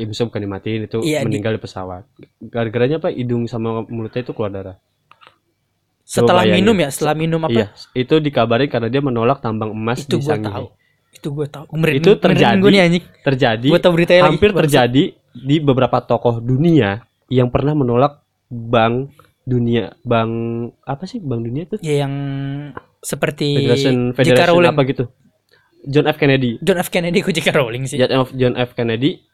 ya bisa bukan dimatiin itu di- meninggal di pesawat. Gara-garanya apa? Hidung sama mulutnya itu keluar darah. Setelah minum ya? Setelah minum apa? Iya itu dikabarin karena dia menolak tambang emas itu di Sangihe tahu. Itu gue tahu. Itu terjadi. gue nih anjing. terjadi gue tahu beritanya lagi. hampir Bangsat. terjadi di beberapa tokoh dunia yang pernah menolak bank dunia bank apa sih? Bank dunia tuh ya yang seperti Federation. Federation apa gitu? John F. Kennedy. John F. Kennedy ku J.K. Rowling sih. John F John F. Kennedy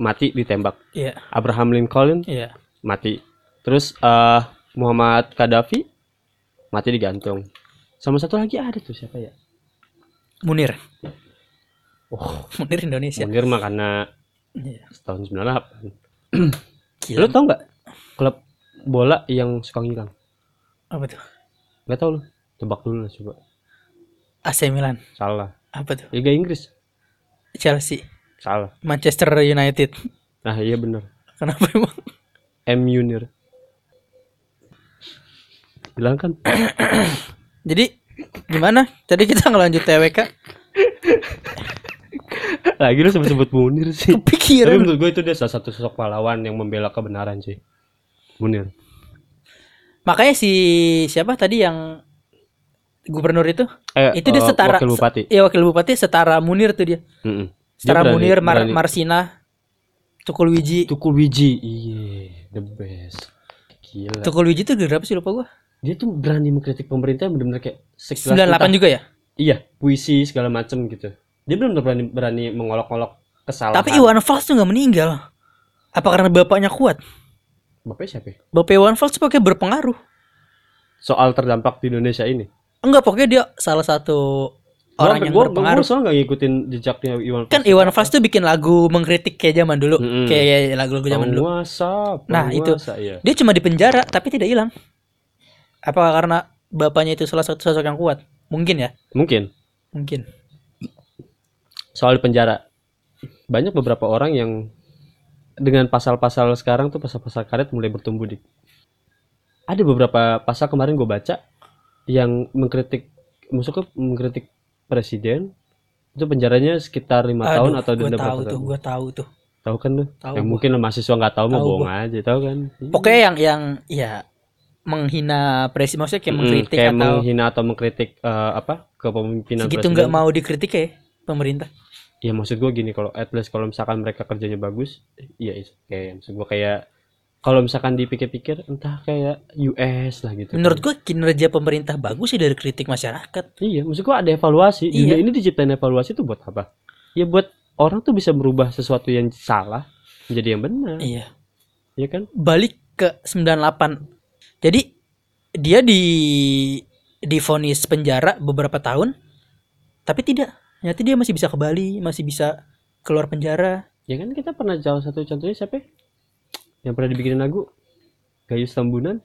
mati ditembak. Iya. Abraham Lincoln iya. mati. Terus eh Muhammad Gaddafi mati digantung sama satu lagi ada tuh siapa ya? Munir. Oh. [LAUGHS] Munir Indonesia. Munir mah karena Iya. tahun 98 Gila. lu tau nggak klub bola yang suka ngilang? Apa tuh? Nggak tau lu. Tebak dulu lah coba. AC Milan. Salah. Apa tuh? Liga Inggris. Chelsea salah. Manchester United. Nah iya bener kenapa emang? M Munir bilang kan? [CLEARS THROAT] Jadi gimana? Tadi kita ngelanjut TWK lagi lu sebut-sebut Munir sih. Tapi kepikiran menurut gue itu dia salah satu sosok pahlawan yang membela kebenaran sih. Munir. Makanya si siapa tadi yang gubernur itu? Eh, itu dia eh, setara wakil bupati. Iya wakil bupati setara Munir tuh dia. Mm-mm. Dia setara berani- Munir Mar berani- Marsina Tukul Wiji. Tukul Wiji iya the best. Gila. Tukul Wiji tuh berapa sih lupa gua? Dia tuh berani mengkritik pemerintah benar-benar kayak sekelas 98 entah- juga ya? Iya puisi segala macem gitu. Dia benar berani berani mengolok-olok kesalahan. Tapi Iwan Fals tuh nggak meninggal. Apa karena bapaknya kuat? Bapaknya siapa ya? bapak Iwan Fals pakai berpengaruh. Soal terdampak di Indonesia ini? Enggak pokoknya dia salah satu orang Gua- yang gua- berpengaruh. gua soalnya nggak ngikutin jejaknya Iwan kan Fals. Iwan Fals tuh bikin lagu mengkritik kayak zaman dulu. Mm-mm. kayak lagu-lagu zaman dulu. Penguasa Nah, itu. iya. dia cuma di penjara tapi tidak hilang. Apakah karena bapaknya itu salah satu sosok yang kuat? Mungkin ya? Mungkin. Mungkin. Soal di penjara. Banyak beberapa orang yang dengan pasal-pasal sekarang tuh pasal-pasal karet mulai bertumbuh di ada beberapa pasal kemarin gue baca yang mengkritik maksudnya mengkritik presiden itu penjaranya sekitar lima tahun atau gue denda tahu berapa tuh tahun? gue tahu tuh. Tahu kan lu? Tahu yang gua. mungkin mahasiswa nggak tahu mau Tahu bohong aja tahu kan? Pokoknya yang yang ya menghina presiden maksudnya kayak Mm, mengkritik kayak atau menghina atau mengkritik eh, apa kepemimpinan segitu nggak mau dikritik ya pemerintah? Ya maksud gue gini kalau at least kalau misalkan mereka kerjanya bagus iya is- kayak maksud gue kayak kalau misalkan dipikir-pikir entah kayak US lah gitu. Menurut gue kinerja pemerintah bagus sih dari kritik masyarakat. Iya maksud gue ada evaluasi. Iya. dunia ini diciptain evaluasi tuh buat apa? Ya buat orang tuh bisa merubah sesuatu yang salah menjadi yang benar. Iya. Ya kan? Balik ke 98 jadi dia di divonis penjara beberapa tahun tapi tidak. Ternyata dia masih bisa ke Bali masih bisa keluar penjara. Ya kan kita pernah salah satu contohnya siapa ya? Yang pernah dibikinin lagu? Gayus Tambunan?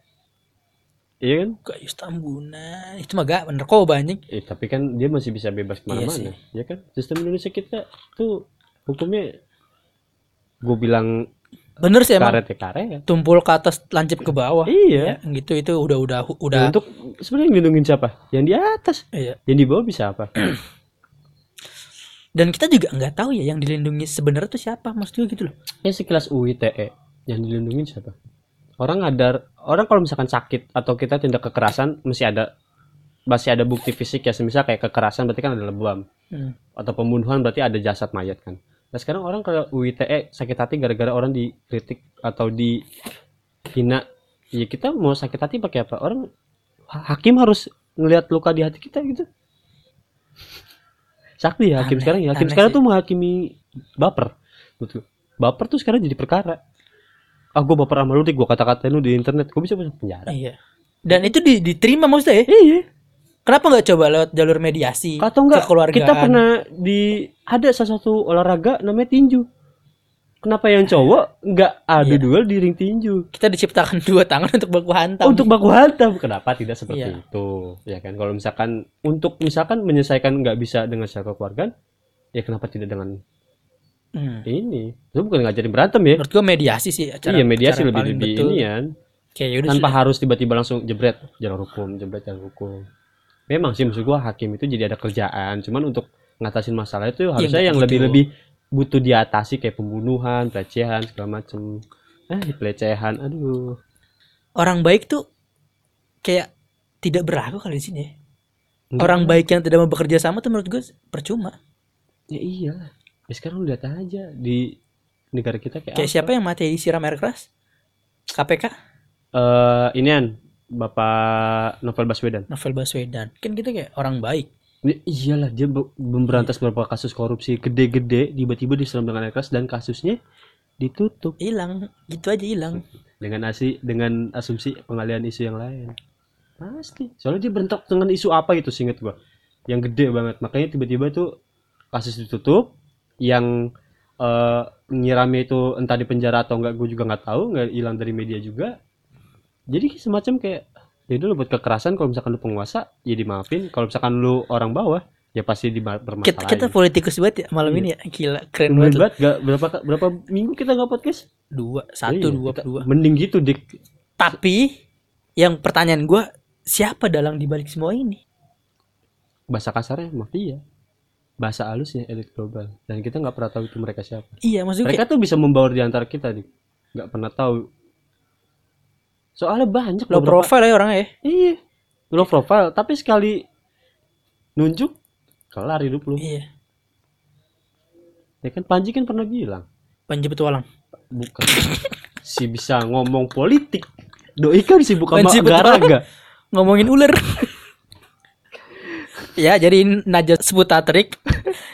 Iya kan? Gayus Tambunan. Itu mah gak narkoba anjing. Eh, tapi kan dia masih bisa bebas Iya ke mana-mana ya kan? Sistem Indonesia kita tuh hukumnya gue bilang bener sih emang. karet ya karet tumpul ke atas lancip ke bawah. Iya. Ya, gitu itu udah udah udah. Untuk sebenarnya ngelindungin siapa? Yang di atas. Iya. yang di bawah bisa apa? Dan kita juga nggak tahu ya yang dilindungi sebenarnya tuh siapa. Maksud gue gitu loh. Ya sekelas UITE yang dilindungin siapa? Orang ada orang kalau misalkan sakit atau kita tindak kekerasan masih ada masih ada bukti fisik ya semisal kayak kekerasan berarti kan ada lebam Hmm. atau pembunuhan berarti ada jasad mayat kan. Nah sekarang orang kalau UITE sakit hati gara-gara orang dikritik atau dihina ya kita mau sakit hati pakai apa? Orang ha- hakim harus ngelihat luka di hati kita gitu. Sakti ya hakim Aneh, sekarang ya. Hakim aneh sekarang sih. tuh menghakimi baper. Betul. Baper tuh sekarang jadi perkara ah gue baper sama lu deh gue kata-katain lu di internet. Gue bisa masuk penjara. Iya. Dan itu di- diterima maksudnya ya? Iya. Kenapa nggak coba lewat jalur mediasi atau enggak kita pernah di ada salah satu olahraga namanya tinju. Kenapa yang cowok nggak adu Iya. duel di ring tinju? Kita diciptakan [LAUGHS] dua tangan untuk baku hantam. Untuk baku hantam. Kenapa tidak seperti Iya. itu? Ya kan? Kalau misalkan untuk misalkan menyelesaikan nggak bisa dengan secara keluargaan ya kenapa tidak dengan Hmm. ini itu bukan ngajarin berantem ya menurut gua mediasi sih cara, iya mediasi cara lebih paling lebih betul. ini ya kayak tanpa sudah. harus tiba-tiba langsung jebret jalur hukum jebret jalur hukum memang sih maksud gua hakim itu jadi ada kerjaan cuman untuk ngatasin masalah itu harusnya nggak yang lebih-lebih butuh diatasi kayak pembunuhan pelecehan segala macem eh pelecehan aduh orang baik tuh kayak tidak berlaku kali di sini ya. Enggak. orang baik yang tidak mau bekerja sama tuh menurut gue percuma ya iya ya sekarang lu lihat aja di negara kita kayak, kayak apa? siapa yang mati? Disiram air keras? KPK eh inian Bapak Novel Baswedan. Novel Baswedan. Kan kita kayak orang baik. Ini iyalah dia be- memberantas beberapa kasus korupsi gede-gede tiba-tiba diserang dengan air keras dan kasusnya ditutup. Hilang. Gitu aja hilang. Dengan asi dengan asumsi pengalihan isu yang lain. Pasti. Soalnya dia berentak dengan isu apa gitu singkat gua? Yang gede banget. Makanya tiba-tiba tuh kasus ditutup yang eh nyiramnya itu entah di penjara atau enggak gue juga nggak tahu nggak hilang dari media juga. Jadi semacam kayak ya dulu buat kekerasan kalau misalkan lu penguasa ya dimaafin. Kalau misalkan lu orang bawah ya pasti kita, dipermasalahin kita politikus banget ya malam Iya. ini ya. Gila keren banget banget gak berapa berapa minggu kita nggak podcast? Dua satu Iya, dua kita- dua. mending gitu dik. Tapi yang pertanyaan gua siapa dalang dibalik semua ini? Bahasa kasarnya mafia bahasa halusnya elit global. Dan kita nggak pernah tahu itu mereka siapa. Iya maksudnya mereka tuh bisa membaur di antara kita nih. Nggak pernah tahu. Soalnya banyak low beberapa- profile ya orangnya ya? Iya. Low profile. Tapi sekali nunjuk kelar hidup lu. Iya. Ya kan Panji kan pernah bilang. Panji Petualang. Bukan. [LAUGHS] Si bisa ngomong politik. Doi kan sibuk sama Panji Petualang. garaga. [LAUGHS] Ngomongin ular. [LAUGHS] Ya jadi Najat Sputatrik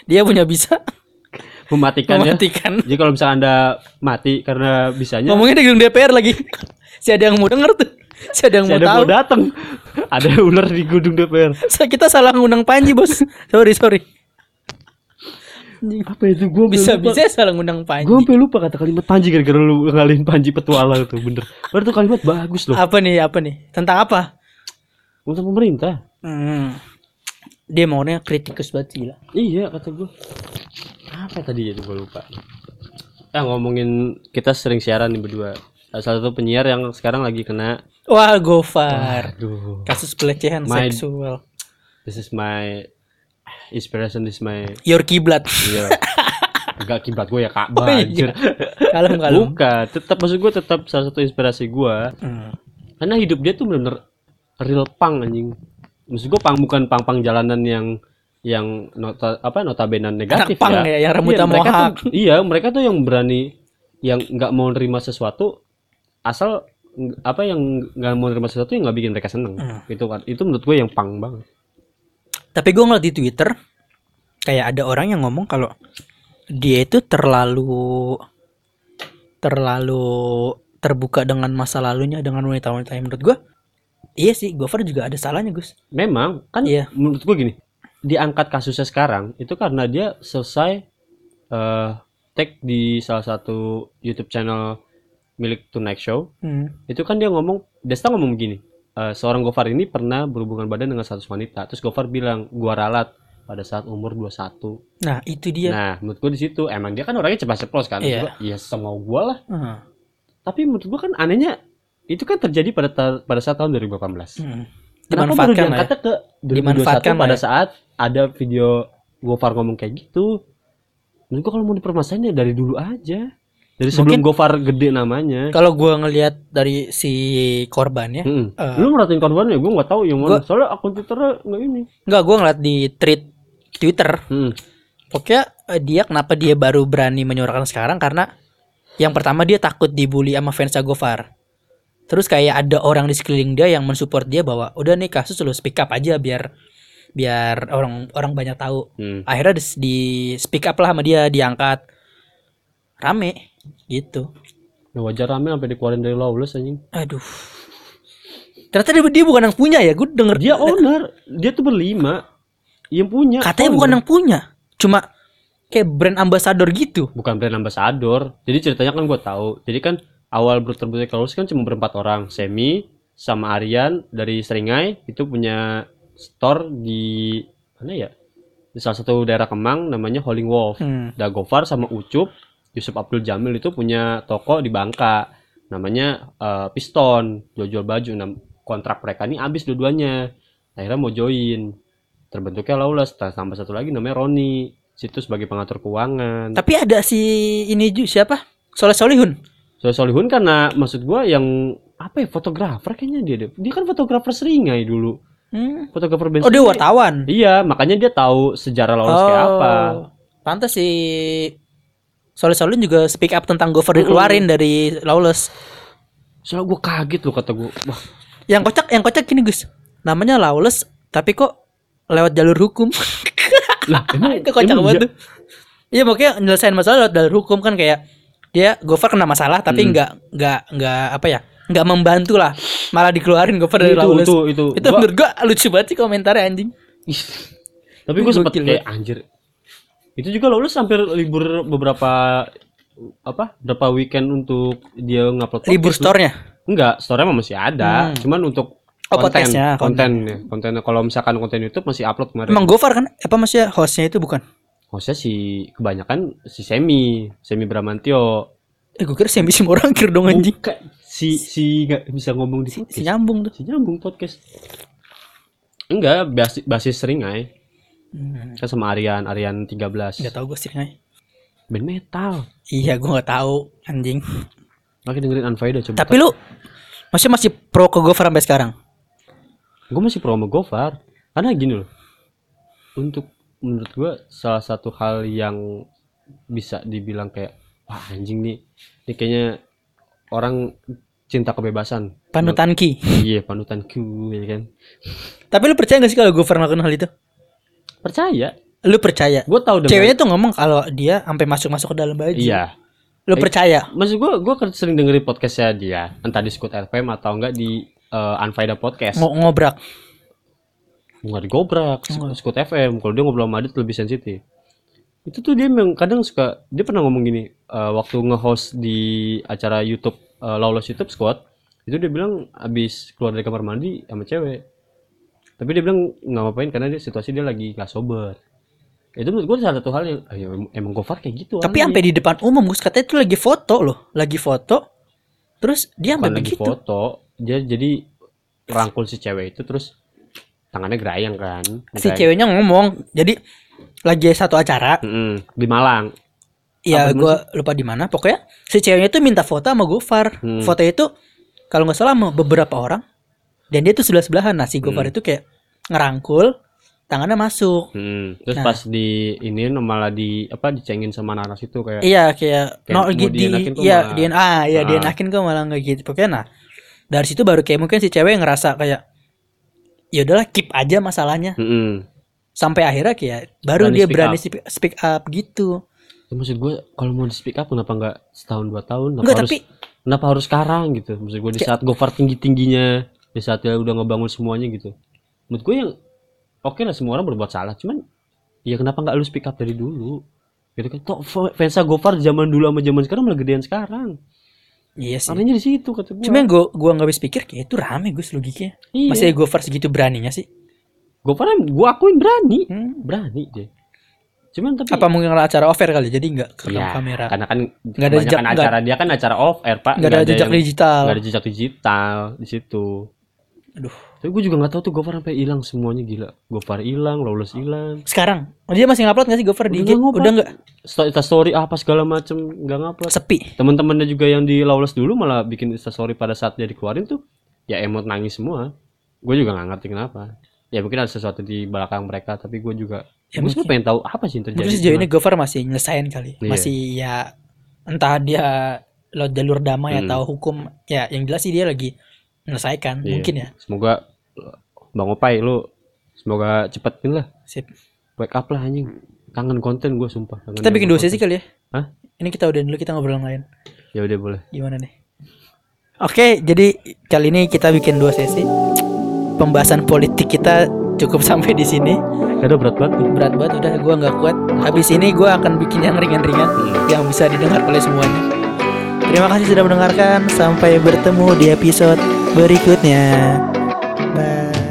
dia punya bisa? [LAUGHS] Mematikan ya. Mematikan. Jadi kalau misalnya anda mati karena bisanya ngomongin di gedung DPR lagi. [LAUGHS] Si ada yang mau denger tuh. Si ada yang si mau ada tahu. mau datang ada ular di gedung DPR [LAUGHS] kita salah ngundang Panji bos. Sorry sorry. Apa itu? Gue bisa bisa salah ngundang Panji. Gue sampai lupa kata kalimat Panji gara-gara lu ngalihin Panji petualang itu bener. Baru tuh kalimat bagus loh. Apa nih apa nih? Tentang apa? Untuk pemerintah. Hmm. Dia maunya kritikus banget gila. Iya kata gue apa tadi ya gue lupa. Ya ngomongin kita sering siaran nih berdua. Salah satu penyiar yang sekarang lagi kena. Wah Gofar. Aduh kasus pelecehan My- seksual. This is my inspiration this is my your kiblat. Iya. [LAUGHS] Enggak kiblat gue ya kak. Oh, iya. banjir. Kalem kalem. Bukan tetap maksud gue tetap salah satu inspirasi gue Hmm. karena hidup dia tuh bener-bener real pang anjing maksud gue pang bukan pang pang jalanan yang yang nota apa notabene negatif pang ya, yang rambutnya iya, mereka mohak. tuh, iya mereka tuh yang berani yang nggak mau nerima sesuatu asal apa yang nggak mau nerima sesuatu yang nggak bikin mereka seneng Hmm. itu kan itu menurut gue yang pang banget Tapi gue ngeliat di Twitter kayak ada orang yang ngomong kalau dia itu terlalu terlalu terbuka dengan masa lalunya dengan wanita-wanita yang menurut gue iya sih Gofar juga ada salahnya Gus memang kan Iya. menurut gue gini diangkat kasusnya sekarang itu karena dia selesai eh tag di salah satu YouTube channel milik Tonight Show hmm. itu kan dia ngomong Desta ngomong begini "Eh, seorang Gofar ini pernah berhubungan badan dengan satu wanita terus Gofar bilang gua ralat pada saat umur 21 nah itu dia nah menurut gua di situ emang dia kan orangnya cepat ceplos kan Iya. Iya semau gua lah Hmm. tapi menurut gua kan anehnya itu kan terjadi pada ta- pada saat tahun 2018 Hmm. Kenapa baru dimanfaatkan lah ya. diangkatnya ke 2021 Dimanfaatkan pada ya. saat ada video Gofar ngomong kayak gitu menurut gua kalau mau dipermasalahin ya dari dulu aja dari sebelum Mungkin- Gofar gede namanya kalau gue ngelihat dari si korbannya Mm-mm. Eh. lu merhatiin korbannya gue nggak tahu yang mana Gua- soalnya akun twitternya nggak ini nggak gue ngeliat di tweet Twitter Mm. Pokoknya eh, dia kenapa dia baru berani menyuarakan sekarang karena yang pertama dia takut dibully sama fans Gofar. Terus kayak ada orang di sekeliling dia yang mensupport dia bahwa udah nih kasus lu speak up aja biar biar orang orang banyak tahu. Hmm. Akhirnya di, di speak up lah sama dia diangkat. Rame gitu. Nah, wajar rame sampai dikeluarin dari lawless anjing Aduh. Ternyata dia, dia bukan yang punya ya. Gue denger dia owner dia tuh berlima yang punya katanya owner. bukan yang punya. Cuma kayak brand ambassador gitu. bukan brand ambassador jadi ceritanya kan gue tahu jadi kan awal berterbuka lawless kan cuma berempat orang Semi sama Aryan dari Seringai itu punya store di mana ya? Di salah satu daerah Kemang namanya Howling Wolf. Hmm. Dagofar sama Ucup Yusuf Abdul Jamil itu punya toko di Bangka namanya eh, Piston jual-jual baju. Nah, kontrak mereka ini habis dua-duanya. Akhirnya mau join. Terbentuknya Lawless Nah, tambah satu lagi namanya Roni. Situ sebagai pengatur keuangan. Tapi ada si ini juga siapa? Soleh Solihun. Soalnya Solihun karena maksud gua yang apa ya fotografer kayaknya dia deh. Dia kan fotografer seringai dulu. Hmm. Fotografer band Oh dia wartawan. Iya, makanya dia tahu sejarah Lawless kayak apa. Pantas si Soleh Solihun juga speak up tentang Gofar dikeluarin dari Lawless. Soalnya gua kaget loh kata gua. Wah, Yang kocak, yang kocak gini Gus. Namanya Lawless, tapi kok lewat jalur hukum. Lah, [LAUGHS] emang- itu kocak banget iya? pokoknya nyelesain masalah lewat jalur hukum kan kayak dia Gofar kena masalah tapi Hmm. nggak nggak nggak apa ya nggak membantu lah malah dikeluarin Gofar dari itu, Lawless. itu itu Itu Gua- menurut gua lucu banget sih komentarnya anjing. Tapi gue sempet kayak anjir itu juga lo hampir libur beberapa apa berapa weekend untuk dia ngupload Libur store-nya. enggak store mah masih ada Hmm. cuman untuk Oh, konten konten ya konten kalau misalkan konten YouTube masih upload kemarin Emang Gofar kan apa maksudnya hostnya itu bukan? Hostnya si kebanyakan si Semi Semi Bramantio Eh gue kira Semi Simorangkir dong anjing. Bukan. si si nggak bisa ngomong di Si, podcast si nyambung tuh. si nyambung podcast enggak basis basis seringai Hmm. kan sama Arian Arian 13 Gak tau gue sih Ray. band metal Iya gue gak tahu anjing. Makanya dengerin Unfaida coba. Tapi lu masih masih pro ke Gofar sampai sekarang. gue masih pro sama Gofar. Karena gini loh. Untuk menurut gue salah satu hal yang bisa dibilang kayak wah anjing nih. Ini kayaknya orang cinta kebebasan. Panutan Ki. Iya, panutanku ya kan. Tapi lu percaya gak sih kalau Gofar melakukan hal itu? Percaya. Lu percaya? Gue tahu dengan Ceweknya tuh ngomong kalau dia sampai masuk-masuk ke dalam baju. Iya. Lu percaya? Maksud gue, gue sering dengerin podcastnya dia, entah di Scoot FM atau enggak di eh, Unfaida Podcast. Ngo- ngobrak. Nggak digobrak. Scoot FM kalau dia ngobrol sama Adit lebih sensitif itu tuh dia memang kadang suka dia pernah ngomong gini eh, waktu nge-host di acara YouTube eh, Lawless YouTube Squad itu dia bilang abis keluar dari kamar mandi sama cewek tapi dia bilang nggak ngapain karena dia situasi dia lagi nggak sober itu menurut gue salah satu hal yang ah, ya, emang, Gofar kayak gitu Tapi sampai di depan umum Gus katanya itu lagi foto loh, lagi foto. Terus dia sampai lagi begitu. foto dia jadi rangkul si cewek itu terus tangannya gerayang kan Si Gerayang. ceweknya ngomong. Jadi lagi satu acara. Mm-mm, di Malang Ya Apa gue lupa di mana. Pokoknya si ceweknya itu minta foto sama Gofar. Hmm. Foto itu kalau nggak salah sama beberapa orang. Dan dia tuh sebelah sebelahan. Nah si Gofar Hmm. itu kayak ngerangkul, tangannya masuk. Hmm, terus Nah. pas di ini malah di apa dicengin sama anak itu kayak Iya kayak Kayak no gitu di kok iya dia ah iya Ah. dienakin kok malah nggak gitu pokoknya nah dari situ baru kayak mungkin si cewek ngerasa kayak ya udahlah keep aja masalahnya Mm-mm. sampai akhirnya kayak baru Berani dia speak berani up. speak, speak up gitu Ya, maksud gue kalau mau di speak up kenapa nggak setahun dua tahun? Kenapa enggak harus tapi kenapa harus sekarang gitu? Maksud gue di Kayak- saat Gofar tinggi tingginya, di saat dia udah ngebangun semuanya gitu. Menurut gue yang oke lah semua orang berbuat salah, cuman ya kenapa nggak lu speak up dari dulu? Gitu kan? Toh fa- fansnya Gofar zaman dulu sama zaman sekarang malah gedean sekarang. Iya sih Anehnya di situ kata gue. cuma yang gua gua nggak habis pikir kayak itu rame gus logikanya Iya. masih gue first segitu beraninya sih Gofar gue akuin berani, Hmm. berani dia. Cuman tapi apa mungkin karena acara offer kali jadi nggak ke Iya, kamera Karena kan Nggak ada jejak- acara dia kan acara off air pak. nggak ada jejak yang- digital nggak ada jejak digital di situ. Aduh Tapi gue juga nggak tahu tuh Gofar sampai hilang semuanya gila. Gofar hilang, Lawless hilang. sekarang oh, dia masih ngupload nggak sih Gofar di IG udah nggak Insta story apa segala macem nggak ngupload. sepi Teman-temannya juga yang di Lawless dulu malah bikin Insta story pada saat dia dikeluarin tuh ya emot nangis semua. Gue juga nggak ngerti kenapa. Ya mungkin ada sesuatu di belakang mereka tapi gue juga Ya, gue mungkin. pengen tahu apa sih yang terjadi. Mungkin sejauh ini Gofar masih nyelesain kali. Iya. Masih ya entah dia lo jalur damai Hmm. atau hukum ya yang jelas sih dia lagi menyelesaikan Iya. mungkin ya. Semoga Bang Opai lu semoga cepetin lah Sip. wake up lah anjing kangen konten gue sumpah kangen Kita bikin dua sesi kali ya. Hah? Ini kita udah dulu kita ngobrol yang lain. ya udah boleh Gimana nih? Oke, jadi kali ini kita bikin dua sesi. Pembahasan politik kita cukup [LAUGHS] sampai di sini. Aduh berat banget nih Berat banget udah gua nggak kuat. Habis ini gua akan bikin yang ringan-ringan yang bisa didengar oleh semuanya. Terima kasih sudah mendengarkan. Sampai bertemu di episode berikutnya. Bye.